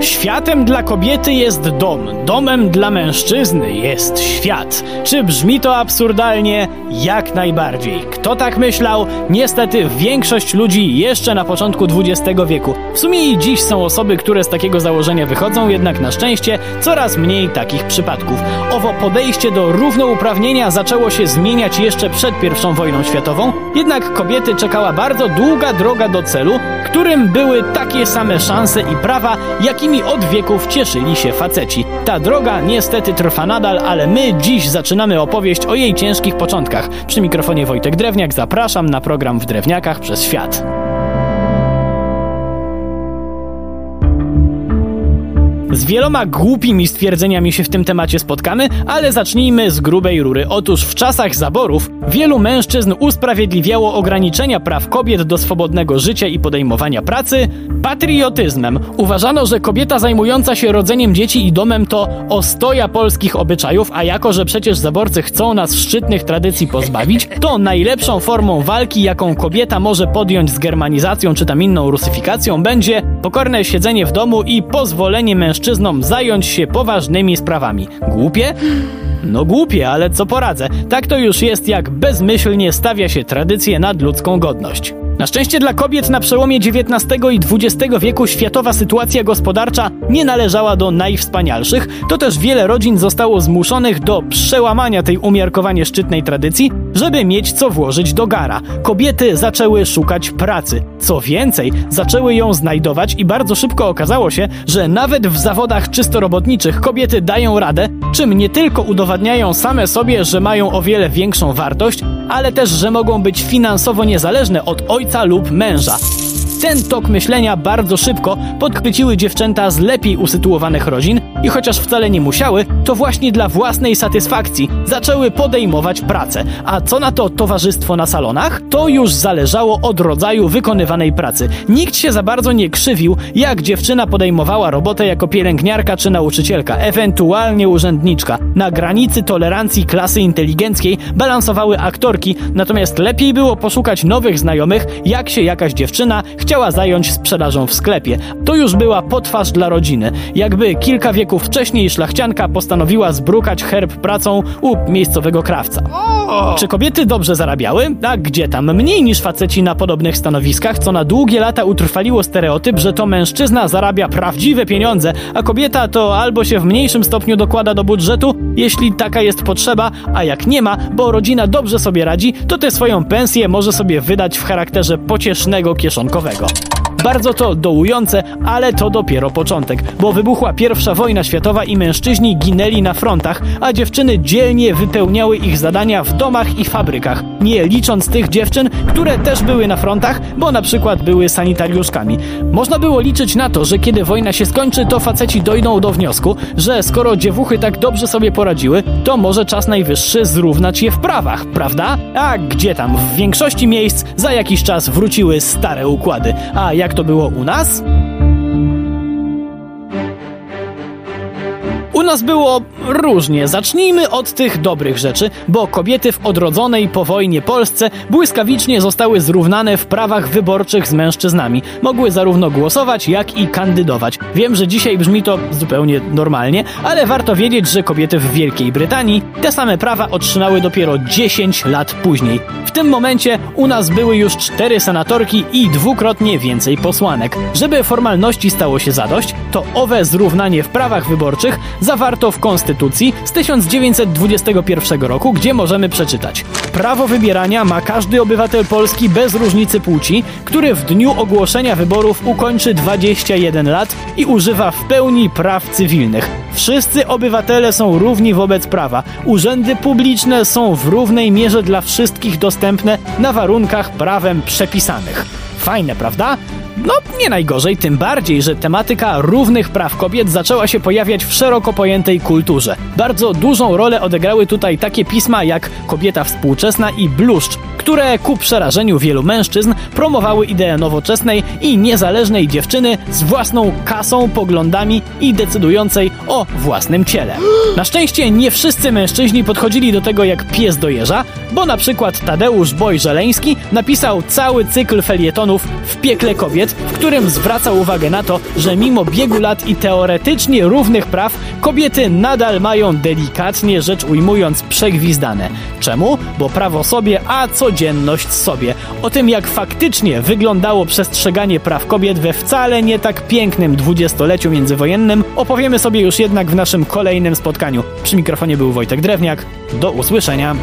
Światem dla kobiety jest dom, domem dla mężczyzny jest świat. Czy brzmi to absurdalnie? Jak najbardziej. Kto tak myślał? Niestety większość ludzi jeszcze na początku XX wieku. W sumie i dziś są osoby, które z takiego założenia wychodzą, jednak na szczęście coraz mniej takich przypadków. Owo podejście do równouprawnienia zaczęło się zmieniać jeszcze przed I wojną światową, jednak kobiety czekała bardzo długa droga do celu, którym były takie same szanse i prawa, jakimi od wieków cieszyli się faceci. Ta droga niestety trwa nadal, ale my dziś zaczynamy opowieść o jej ciężkich początkach. Przy mikrofonie Wojtek Drewniak zapraszam na program w Drewniakach przez świat. Z wieloma głupimi stwierdzeniami się w tym temacie spotkamy, ale zacznijmy z grubej rury. Otóż w czasach zaborów wielu mężczyzn usprawiedliwiało ograniczenia praw kobiet do swobodnego życia i podejmowania pracy patriotyzmem. Uważano, że kobieta zajmująca się rodzeniem dzieci i domem to ostoja polskich obyczajów, a jako, że przecież zaborcy chcą nas szczytnych tradycji pozbawić, to najlepszą formą walki, jaką kobieta może podjąć z germanizacją czy tam inną rusyfikacją, będzie pokorne siedzenie w domu i pozwolenie mężczyznom zająć się poważnymi sprawami. Głupie? No głupie, ale co poradzę. Tak to już jest, jak bezmyślnie stawia się tradycję nad ludzką godność. Na szczęście dla kobiet na przełomie XIX i XX wieku światowa sytuacja gospodarcza nie należała do najwspanialszych, to też wiele rodzin zostało zmuszonych do przełamania tej umiarkowanie szczytnej tradycji, żeby mieć co włożyć do gara. Kobiety zaczęły szukać pracy. Co więcej, zaczęły ją znajdować i bardzo szybko okazało się, że nawet w zawodach czysto robotniczych kobiety dają radę, czym nie tylko udowadniają same sobie, że mają o wiele większą wartość, ale też, że mogą być finansowo niezależne od ojca lub męża. Ten tok myślenia bardzo szybko podchwyciły dziewczęta z lepiej usytuowanych rodzin i chociaż wcale nie musiały, to właśnie dla własnej satysfakcji zaczęły podejmować pracę. A co na to towarzystwo na salonach? To już zależało od rodzaju wykonywanej pracy. Nikt się za bardzo nie krzywił, jak dziewczyna podejmowała robotę jako pielęgniarka czy nauczycielka, ewentualnie urzędniczka. Na granicy tolerancji klasy inteligenckiej balansowały aktorki, natomiast lepiej było poszukać nowych znajomych, jak się jakaś dziewczyna chciała zająć sprzedażą w sklepie. To już była potwarz dla rodziny. Jakby kilka wieków wcześniej szlachcianka postanowiła zbrukać herb pracą u miejscowego krawca. Czy kobiety dobrze zarabiały? A gdzie tam? Mniej niż faceci na podobnych stanowiskach, co na długie lata utrwaliło stereotyp, że to mężczyzna zarabia prawdziwe pieniądze, a kobieta to albo się w mniejszym stopniu dokłada do budżetu, jeśli taka jest potrzeba, a jak nie ma, bo rodzina dobrze sobie radzi, to tę swoją pensję może sobie wydać w charakterze pociesznego kieszonkowego. 거. Bardzo to dołujące, ale to dopiero początek, bo wybuchła pierwsza wojna światowa i mężczyźni ginęli na frontach, a dziewczyny dzielnie wypełniały ich zadania w domach i fabrykach, nie licząc tych dziewczyn, które też były na frontach, bo na przykład były sanitariuszkami. Można było liczyć na to, że kiedy wojna się skończy, to faceci dojdą do wniosku, że skoro dziewuchy tak dobrze sobie poradziły, to może czas najwyższy zrównać je w prawach, prawda? A gdzie tam? W większości miejsc za jakiś czas wróciły stare układy. A jak to było u nas? Nas było różnie. Zacznijmy od tych dobrych rzeczy, bo kobiety w odrodzonej po wojnie Polsce błyskawicznie zostały zrównane w prawach wyborczych z mężczyznami. Mogły zarówno głosować, jak i kandydować. Wiem, że dzisiaj brzmi to zupełnie normalnie, ale warto wiedzieć, że kobiety w Wielkiej Brytanii te same prawa otrzymały dopiero 10 lat później. W tym momencie u nas były już cztery senatorki i dwukrotnie więcej posłanek. Żeby formalności stało się zadość, to owe zrównanie w prawach wyborczych zawarto w Konstytucji z 1921 roku, gdzie możemy przeczytać: Prawo wybierania ma każdy obywatel Polski bez różnicy płci, który w dniu ogłoszenia wyborów ukończy 21 lat i używa w pełni praw cywilnych. Wszyscy obywatele są równi wobec prawa. Urzędy publiczne są w równej mierze dla wszystkich dostępne na warunkach prawem przepisanych. Fajne, prawda? No, nie najgorzej, tym bardziej, że tematyka równych praw kobiet zaczęła się pojawiać w szeroko pojętej kulturze. Bardzo dużą rolę odegrały tutaj takie pisma jak Kobieta Współczesna i Bluszcz, które ku przerażeniu wielu mężczyzn promowały ideę nowoczesnej i niezależnej dziewczyny z własną kasą, poglądami i decydującej o własnym ciele. Na szczęście nie wszyscy mężczyźni podchodzili do tego jak pies do jeża, bo na przykład Tadeusz Boj-Żeleński napisał cały cykl felietonów w piekle kobiet, w którym zwraca uwagę na to, że mimo biegu lat i teoretycznie równych praw, kobiety nadal mają delikatnie rzecz ujmując przegwizdane. Czemu? Bo prawo sobie, a codzienność sobie. O tym, jak faktycznie wyglądało przestrzeganie praw kobiet we wcale nie tak pięknym dwudziestoleciu międzywojennym, opowiemy sobie już jednak w naszym kolejnym spotkaniu. Przy mikrofonie był Wojtek Drewniak. Do usłyszenia.